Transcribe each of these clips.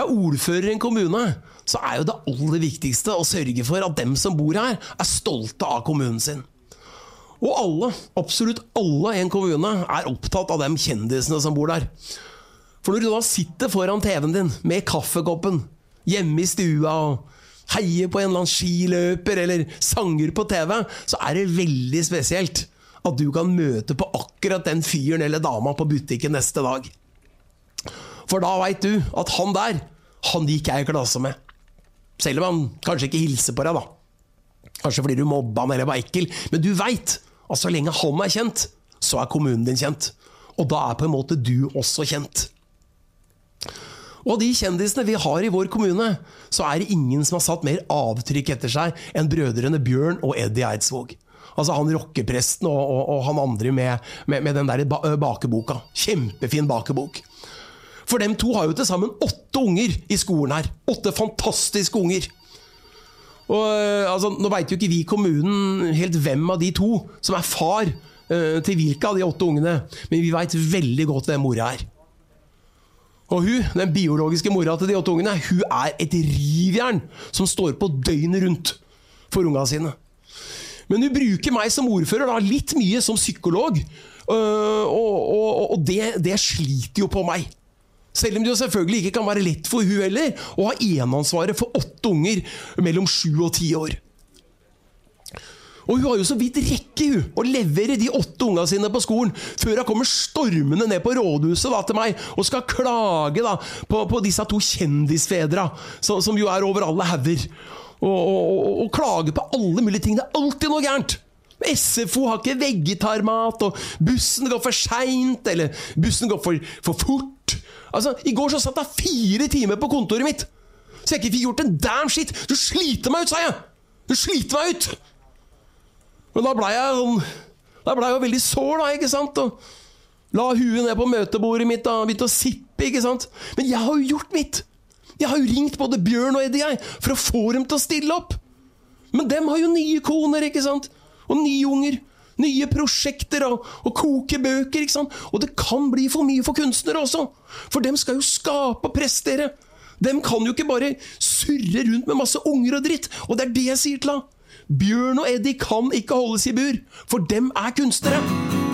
Er ordfører i en kommune, så er jo det aller viktigste å sørge for at dem som bor her, er stolte av kommunen sin. Og alle, absolutt alle i en kommune, er opptatt av de kjendisene som bor der. For når du da sitter foran TV-en din med kaffekoppen hjemme i stua og heier på en eller annen skiløper eller sanger på TV, så er det veldig spesielt at du kan møte på akkurat den fyren eller dama på butikken neste dag. For da veit du at han der, han gikk jeg i klasse med. Selv om han kanskje ikke hilser på deg, da. Kanskje fordi du mobba han eller var ekkel. Men du veit at så lenge han er kjent, så er kommunen din kjent. Og da er på en måte du også kjent. Og av de kjendisene vi har i vår kommune, så er det ingen som har satt mer avtrykk etter seg enn brødrene Bjørn og Eddie Eidsvåg. Altså han rockepresten og, og, og, han andre med, med, med den der bakeboka. Kjempefin bakebok. For dem to har jo til sammen åtte unger i skolen her. Åtte fantastiske unger. Og altså, Nå veit jo ikke vi i kommunen helt hvem av de to som er far uh, til hvilke av de åtte ungene, men vi veit veldig godt hvem mora er. Og hun, den biologiske mora til de åtte ungene, hun er et rivjern som står på døgnet rundt for unga sine. Men hun bruker meg som ordfører da, litt mye som psykolog, uh, og, og, og det, det, sliter jo på meg. Selv om det jo selvfølgelig ikke kan være lett for hun heller å ha eneansvaret for åtte unger mellom sju og ti år. Og hun har jo så vidt rekke hun, å levere de åtte unga sine på skolen før hun kommer stormende ned på rådhuset da, til meg og skal klage da, på, på disse to kjendisfedra, som, som, jo er over alle hauger. Og, og, og, og klage på alle mulige ting. Det er alltid noe gærent! SFO har ikke vegetarmat, og bussen går for seint, eller bussen går for, for fort. Altså, I går så satt jeg fire timer på kontoret mitt, så jeg ikke fikk gjort en damn shit! Du sliter meg ut, sa jeg! Du sliter meg ut! Men da blei jeg sånn Da blei jeg jo veldig sår, da, ikke sant? Og la huet ned på møtebordet mitt og begynte å sippe, ikke sant? Men jeg har jo gjort mitt! Jeg har jo ringt både Bjørn og Eddie jeg, for å få dem til å stille opp! Men dem har jo nye koner, ikke sant? Og nye unger. Nye prosjekter og, og kokebøker. ikke sant? Og det kan bli for mye for kunstnere også! For dem skal jo skape og prestere! Dem kan jo ikke bare surre rundt med masse unger og dritt! Og det er det jeg sier til henne! Bjørn og Eddie kan ikke holdes i bur, for dem er kunstnere!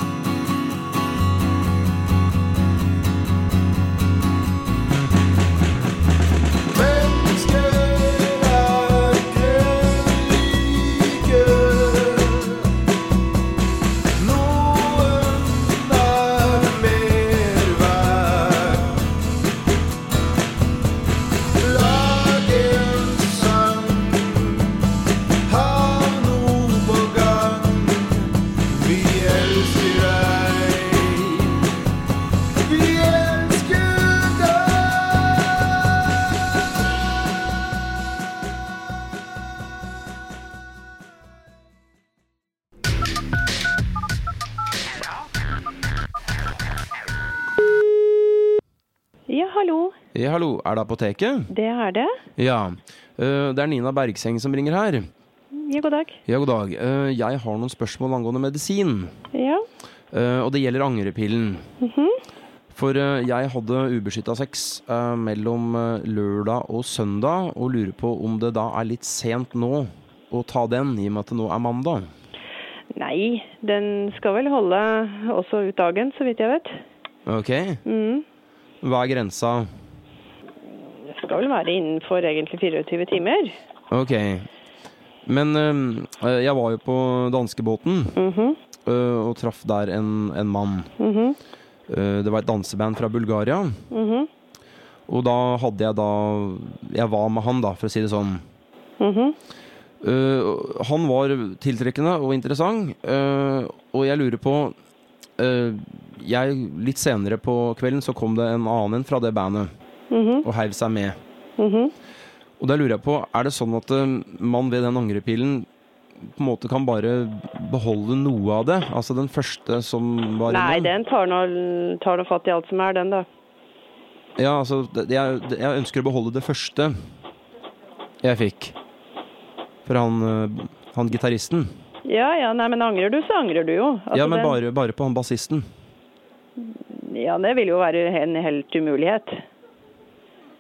Ja, hallo. Er det apoteket? Det er det. Ja. Uh, det er Nina Bergseng som ringer her. Ja, god dag. Ja, god dag. Uh, jeg har noen spørsmål angående medisin. Ja. Uh, og det gjelder angrepillen. Mm -hmm. For jeg hadde ubeskytta sex mellom lørdag og søndag, og lurer på om det da er litt sent nå å ta den, i og med at det nå er mandag? Nei, den skal vel holde også ut dagen, så vidt jeg vet. Ok. Mm. Hva er grensa? Det skal vel være innenfor egentlig 24 timer. Ok. Men øh, jeg var jo på danskebåten mm -hmm. øh, og traff der en, en mann. Mm -hmm. uh, det var et danseband fra Bulgaria. Mm -hmm. Og da hadde jeg da Jeg var med han, da, for å si det sånn. Uh, han var tiltrekkende og interessant, og jeg lurer på jeg, Litt senere på kvelden så kom det en annen fra det bandet. Mm -hmm. og heiv seg med. Mm -hmm. Og da lurer jeg på, er det sånn at uh, man ved den angrepilen på en måte kan bare beholde noe av det? Altså den første som var Nei, den tar nå, tar nå fatt i alt som er, den da. Ja, altså, jeg, jeg ønsker å beholde det første jeg fikk. Fra han, uh, han gitaristen. Ja, ja, nei, men angrer du, så angrer du jo. Altså, ja, men bare, bare på han bassisten. Ja, det vil jo være en helt umulighet.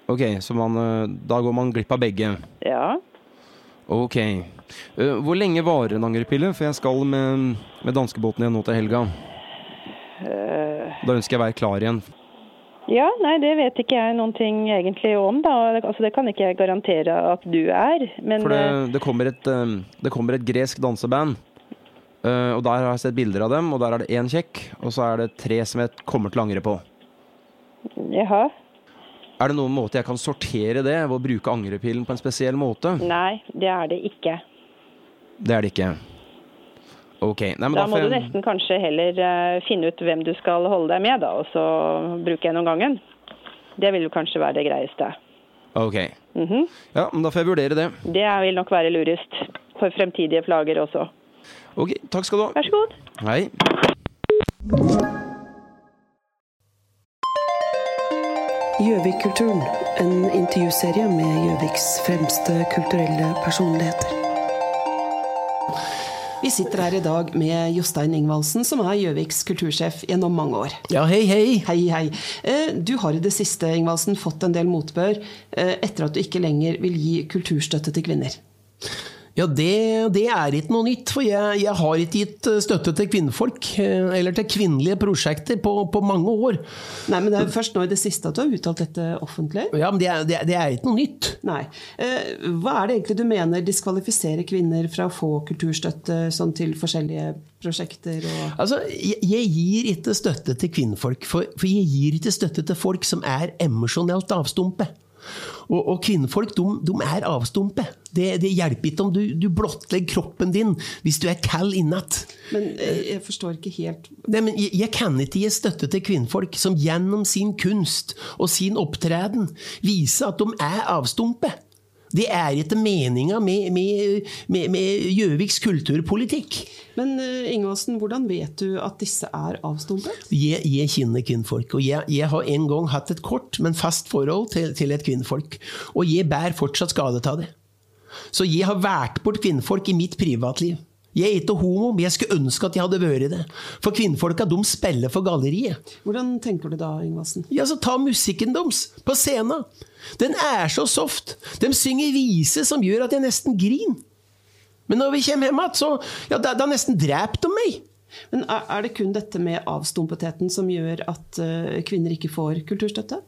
Ok, så man, eh, da går man glipp av begge. Ja. Ok. Eh, hvor lenge varer en angrepille? For jeg skal med, med danskebåten igjen nå til helga. Eh, Da ønsker jeg å være klar igjen. ja, nei, det vet ikke jeg noen ting egentlig om, da. Altså, det kan ikke jeg garantere at du er. Men For det, det, kommer et, det kommer et gresk danseband. Eh, og der har jeg sett bilder av dem, og der er det én kjekk, og så er det tre som jeg kommer til å angre på. jaha. Er det noen måte jeg kan sortere det ved å bruke angrepillen på en spesiell måte? Nei, det er det ikke. Det er det ikke. Ok. Nei, men Da da, må jeg... du nesten kanskje heller uh, finne ut hvem du skal holde deg med, da, og så bruke en om gangen. Det vil jo kanskje være det greieste. Ok. Mhm. Ja, men da får jeg vurdere det. Det vil nok være lurest for fremtidige plager også. Ok, takk skal du ha. Vær så god. Hei. Gjøvik-kulturen, en intervjuserie med Gjøviks fremste kulturelle personligheter. Vi sitter her i dag med Jostein Ingvaldsen, som er Gjøviks kultursjef gjennom mange år. Ja, hei, hei. Hei, hei. Eh, Du har i det siste Ingvaldsen, fått en del motbør eh, etter at du ikke lenger vil gi kulturstøtte til kvinner. Ja, det, det er ikke noe nytt, for jeg, jeg har ikke gitt eh, støtte til kvinnfolk, eh, eller til kvinnelige prosjekter, på, på mange år. Nei, men det er først nå i det siste at du har uttalt dette offentlig. Ja, men det, er- det, det er ikke noe nytt. Nei. Eh, Hva er det egentlig du mener diskvalifiserer kvinner fra å få kulturstøtte sånn til forskjellige prosjekter og Altså, jeg, jeg gir ikke støtte til kvinnfolk, for, for jeg gir ikke støtte til folk som er emosjonelt avstumpe. Og, og kvinnfolk, de, de er avstumpe. Det, det hjelper ikke om du, du blottlegger kroppen din hvis du er kald innat. Men eh, jeg forstår ikke helt Nei, men jeg, jeg kan ikke gi støtte til kvinnfolk som gjennom sin kunst og sin opptreden viser at de er avstumpe. Det er ikke meninga med, med, med, med Gjøviks kulturpolitikk. Men eh, Ingvaldsen, hvordan vet du at disse er avstumpet? Jeg, jeg kjenner kvinnfolk, og jeg, jeg har en gang hatt et kort, men fast forhold til, til et kvinnfolk. Og jeg bærer fortsatt skade av det. Så jeg har vært bort kvinnfolk i mitt privatliv. Jeg er ikke homo, men jeg skulle ønske at jeg hadde vært det. For kvinnfolka de spiller for galleriet. Hvordan tenker du da, Ingvaldsen? Ja, så ta musikken deres på scenen. Den er så soft. De synger viser som gjør at jeg nesten griner. Men når vi kommer hjem igjen, så ja, da, da nesten dreper de meg. Men er, det kun dette med avstumpetheten som gjør at eh, kvinner ikke får kulturstøtte?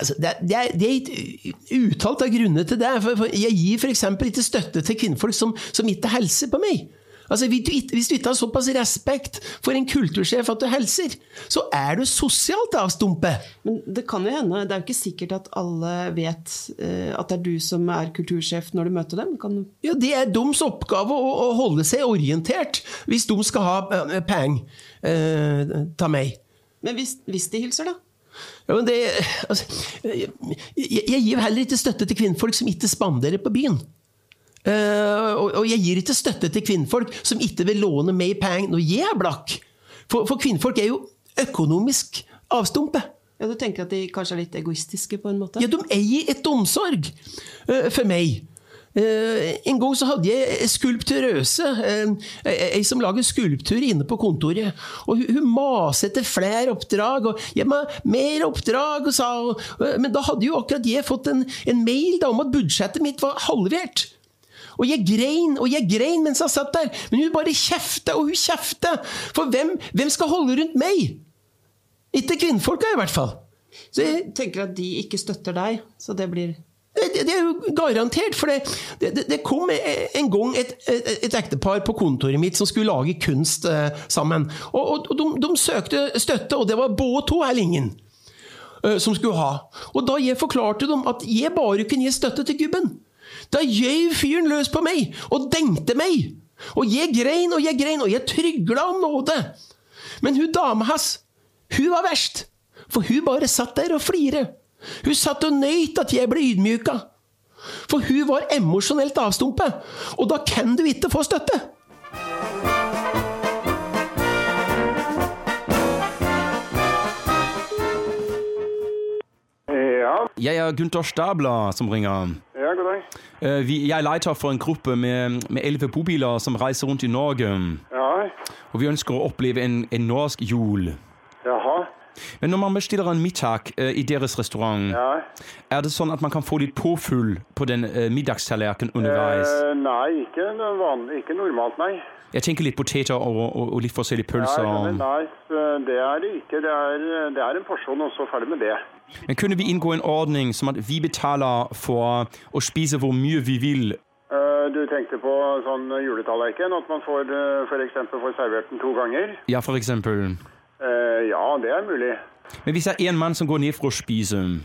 Altså, det, er, det, er, det er uttalt av grunner til det. For, for jeg gir f.eks. ikke støtte til kvinnfolk som, som ikke hilser på meg. Altså, hvis, du, ikke- har såpass respekt for en kultursjef at du hilser, så er du sosialt avstumpe. Men det kan jo hende, det er jo ikke sikkert at alle vet eh, at det er du som er kultursjef når du møter dem. Kan, Ja, Det er deres oppgave å, å holde seg orientert hvis de skal ha eh, penger eh, av meg. men hvis, hvis de hilser, da? Ja, men det, altså, jeg, jeg gir heller ikke støtte til kvinnfolk som ikke spanderer på byen. Eh, og, og jeg gir ikke støtte til kvinnfolk som ikke vil låne meg penger når jeg er blakk. For, for kvinnfolk er jo økonomisk avstumpe. Ja, Du tenker at de kanskje er litt egoistiske på en måte? Ja, de eier et omsorg eh, for meg. Eh, en gang så hadde jeg skulptørøse, uh, ei som lager skulptur inne på kontoret. Og hun, hun maste etter flere oppdrag, og meg mer oppdrag, og sa Men da hadde jo akkurat jeg fått en, en mail da, om at budsjettet mitt var halvert. Og jeg grein og jeg grein mens jeg satt der, men hun bare kjefta og hun kjefta. For hvem, hvem skal holde rundt meg? Ikke kvinnfolka, i hvert fall. Så jeg, tenker at de ikke støtter deg, så det blir det, det er jo garantert, for det, det, det kom en gang et, et, et ektepar på kontoret mitt som skulle lage kunst eh, sammen. Og, og, og de, de søkte støtte, og det var både to eller ingen eh, som skulle ha. Og da jeg forklarte dem at jeg bare kunne gi støtte til gubben, da gjøv fyren løs på meg og dengte meg. Og jeg grein og jeg grein, og jeg trygla om nåde. Men hun dama hans, hun var verst. For hun bare satt der og flire. Hun satt og nøyt at jeg ble ydmyka. For hun var emosjonelt avstumpe, og da kan du ikke få støtte. Ja, Jeg er Gunther Stabler som ringer. Ja, deg? Eh, vi, jeg leter for en gruppe med med elleve bobiler som reiser rundt i Norge. Ja, Og vi ønsker å oppleve en, en norsk jul. Men når man bestiller en middag eh, i deres restaurant, Ja. er det sånn at man kan få litt påfyll på den eh, middagstallerkenen underveis? Eh, nei, ikke, noe vanlig, ikke normalt, nei. Jeg tenker litt poteter og, og, og litt forskjellige pølser. Nei, pølser. nei, det er det ikke. Det er, det er en porsjon, og så ferdig med det. Men kunne vi inngå en ordning som at vi betaler for å spise hvor mye vi vil? Eh, du tenkte på sånn juletallerken, at man får f.eks. får servert den to ganger? Ja, for eksempel. Eh, ja, det er mulig. Men hvis det er en mann som går ned for å spise,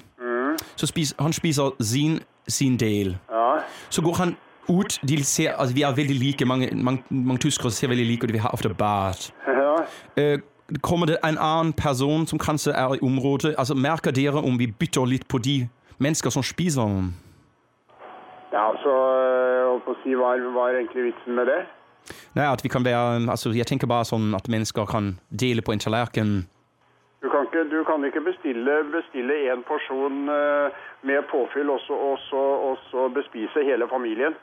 så spiser han spiser sin, sin del. Ja, Så går han ut de ser, altså Vi er veldig like. Mange, mange, mange tyskere ser veldig like ut. Vi har ofte bad. ja. Uh, kommer det en annen person som kanskje er i området? Altså Merker dere om vi bytter litt på de mennesker som spiser? ja så holdt på å si, hva er, hva er egentlig vitsen med det? Nei, at vi kan være, altså Jeg tenker bare sånn at mennesker kan dele på en tallerken. Du kan ikke, du kan ikke bestille, bestille en porsjon eh, med påfyll og så- og så og så bespise hele familien.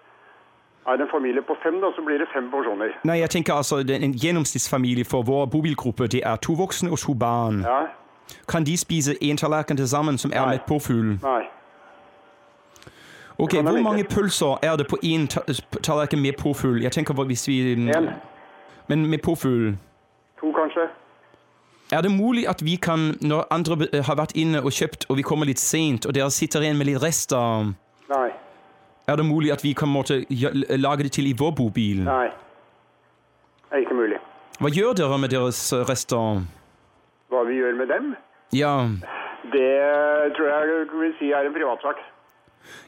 Er det en familie på fem, da, så blir det fem porsjoner. Nei, jeg tenker altså En gjennomsnittsfamilie for vår bobilgruppe det er to voksne og to barn. Ja? Kan de spise én tallerken til sammen som er Nei. med påfyll? Nei. Ok, Hvor mange pølser er det på én ta tallerken med påfugl? Jeg tenker hvis vi En. Men med påfugl? To, kanskje? Er det mulig at vi kan, når andre har vært inne og kjøpt, og vi kommer litt sent, og dere sitter igjen med litt rester Nei. Er det mulig at vi kan måtte lage det til i vår bobil? Nei. Det er ikke mulig. Hva gjør dere med deres rester? Hva vi gjør med dem, Ja, det tror jeg vil si er en privatsak.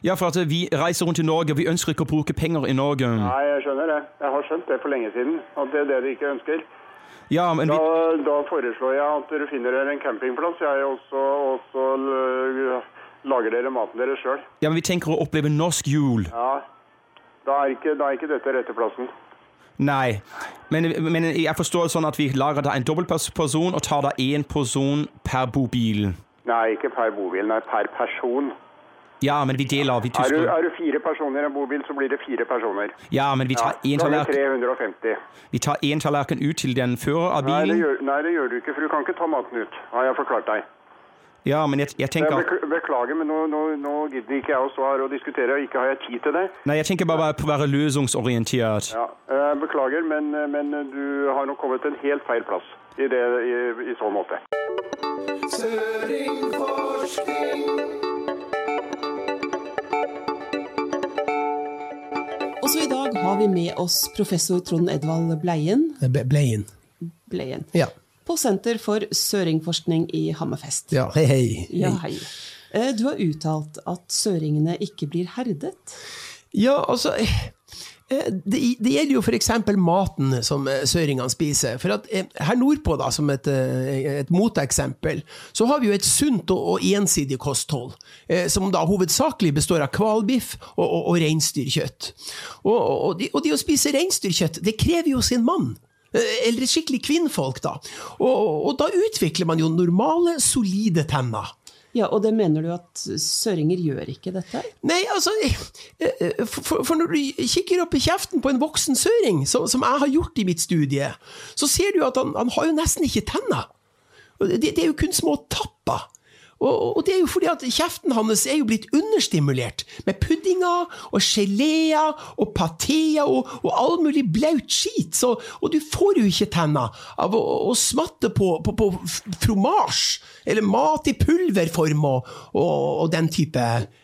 Ja for at vi reiser rundt i Norge, og vi ønsker ikke å bruke penger i Norge. Nei, jeg skjønner det. Jeg har skjønt det for lenge siden, at det er det de ikke ønsker. Ja, men Da, vi, da foreslår jeg at dere finner dere en campingplass, jeg også, og så lager dere maten deres sjøl. ja, men vi tenker å oppleve norsk jul. Ja. Da er, ikke, da er ikke dette rette plassen. Nei, men, men jeg forstår sånn at vi lager da en dobbeltperson og tar da én person per bobil. Nei, ikke per bobil, nei, per person. Ja, men vi deler, vi Er du, er du fire personer i en bobil, så blir det fire personer. Ja, men vi tar én Ganger tallerken, 350. vi tar én tallerken ut til den fører av Nei det, bilen. gjør, nei, det gjør du ikke, for du kan ikke ta maten ut, har jeg forklart deg. Ja, men jeg, jeg tenker bekl- beklager, men nå, nå, nå gidder ikke jeg å stå her og diskutere, og ikke har jeg tid til det. Nei, jeg tenker bare på å være løsningsorientert. Ja, eh, beklager, men, men du har nok kommet til en helt feil plass i, det, i, i så måte. Søring, i dag har vi med oss professor Trond Edvald Bleien, Bleien. Bleien Ja. på Senter for søringforskning i Hammerfest. ja. Hei, hei. Ja, hei. Eh, Du har uttalt at søringene ikke blir herdet. Ja, altså eh, eh, det, det gjelder jo f.eks. maten som eh, søringene spiser. For at eh, Her nordpå, da, som et, eh, et moteksempel, så har vi jo et sunt og, og ensidig kosthold. eh, Som da hovedsakelig består av hvalbiff og, og, og reinsdyrkjøtt. Og, og, og de å spise reinsdyrkjøtt, det krever jo sin mann. Eh, Eller skikkelig kvinnfolk, da. Og, og da utvikler man jo normale, solide tenner. Ja, Og det mener du at søringer gjør ikke dette? Nei, altså eh, for, for når du kikker opp i kjeften på en voksen søring, som, som jeg har gjort i mitt studie, så ser du at han, han har jo nesten ikke tenner. Det, det er jo kun små tapper. Og, og det er jo fordi at kjeften hans er jo blitt understimulert med puddinger og geleer og pateer og, og all mulig blaut skit. Så, og du får jo ikke tenner av å, å smatte på, på, på fromasj eller mat i pulverform og, og, den type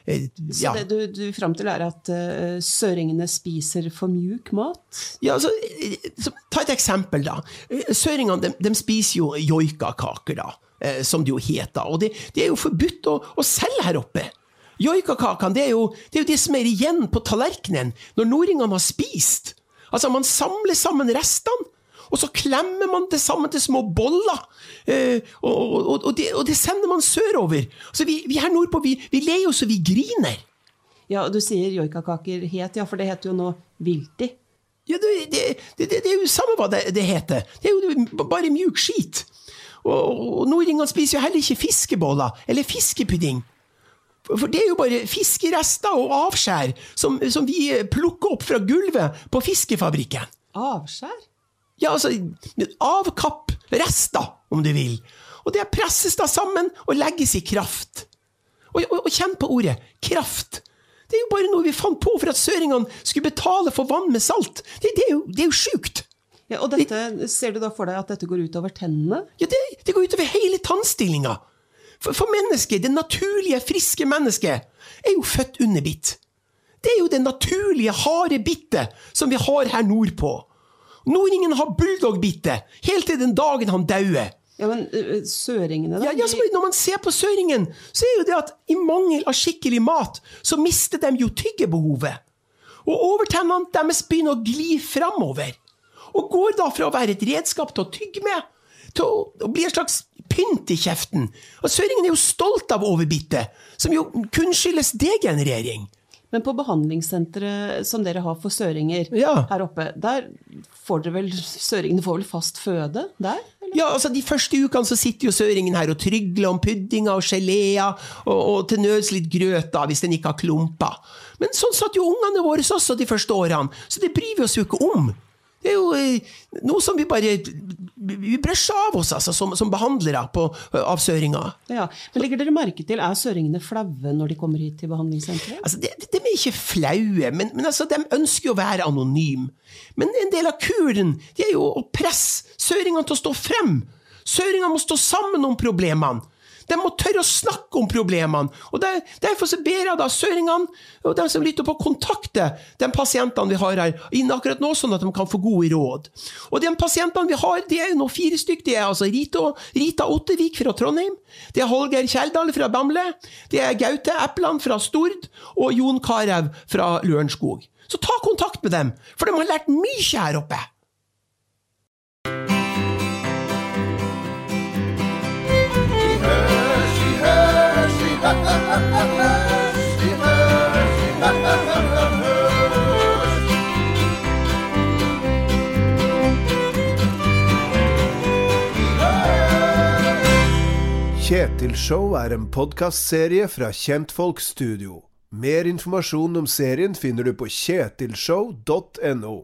eh, Så det du, du fram til er at uh, søringene spiser for mjuk mat? Ja, altså, eh, så, ta et eksempel, da. Søringene de, de spiser jo joikakaker, da, eh, som det jo heter. Og det, det er jo forbudt å, å selge her oppe. Joikakakene det det er jo det som er igjen på tallerkenen når nordingene har spist. Altså, Man samler sammen restene, og så klemmer man det sammen til små boller. Eh, og, og, og, det, og det sender man sørover. Så vi, vi her nordpå vi, vi ler jo så vi griner. Ja, og du sier joikakaker het, ja, for det heter jo nå vilti. Ja, det, det, det, det er jo samme hva det, det heter. Det er jo bare mjuk skit. Og, og nordingene spiser jo heller ikke fiskeboller eller fiskepudding. For for det er jo bare fiskerester og avskjær som, som vi plukker opp fra gulvet på fiskefabrikken. Avskjær? Ja, altså Avkapp. Rester, om du vil. Og det presses da sammen og legges i kraft. Og, og, og kjenn på ordet kraft. Det er jo bare noe vi fant på for at søringene skulle betale for vann med salt. Det, det er jo, det er jo sjukt. Ja, og dette, Ser du da for deg at dette går utover tennene? Ja, det, det går utover hele tannstillinga. For, for mennesket, det naturlige, friske mennesket, er jo født underbitt. Det er jo det naturlige, harde bittet som vi har her nordpå. Nordingen har bulldog-bittet helt til den dagen han dauer. Ja, men søringene, da? Ja, ja, så når man ser på søringen, så er jo det at i mangel av skikkelig mat, så mister de jo tyggebehovet. Og overtennene deres begynner å gli framover. Og går da fra å være et redskap til å tygge med, til å, å bli en slags pynt i kjeften. Og søringen er jo stolt av overbittet, som jo kun skyldes degenerering. Men på behandlingssenteret som dere har for søringer Ja. her oppe, der får dere vel Søringene får vel fast føde der? Eller? Ja, altså De første ukene så sitter jo søringen her og trygler om puddinger og geleer, og, og til nøds litt grøt da, hvis den ikke har klumper. Men sånn satt jo ungene våre også de første årene, så det bryr vi oss jo ikke om. Det er jo eh, noe som vi bare Vi brøsjer av oss, altså, som, som behandlere på, av søringer. Ja. Men legger dere merke til, er søringene flaue når de kommer hit til behandlingssenteret? Altså, de, de er ikke flaue, men, men altså, de ønsker jo å være anonyme. Men en del av kuren de er jo å presse søringene til å stå frem. Søringene må stå sammen om problemene. De må tørre å snakke om problemene. Og der, Derfor så ber jeg da søringene og dem som lytter på, kontakte de pasientene vi har her innen akkurat nå, sånn at de kan få gode råd. Og de pasientene vi har, de er nå fire stykker. Det er altså Rita, Rita Ottevik fra Trondheim. Det er Holger Kjeldal fra Bamble. Det er Gaute Epland fra Stord. Og Jon Carew fra Lørenskog. Så ta kontakt med dem, for de har lært mye her oppe. Kjetil Show er en podkastserie fra Kjentfolk Studio. Mer informasjon om serien finner du på kjetilshow.no.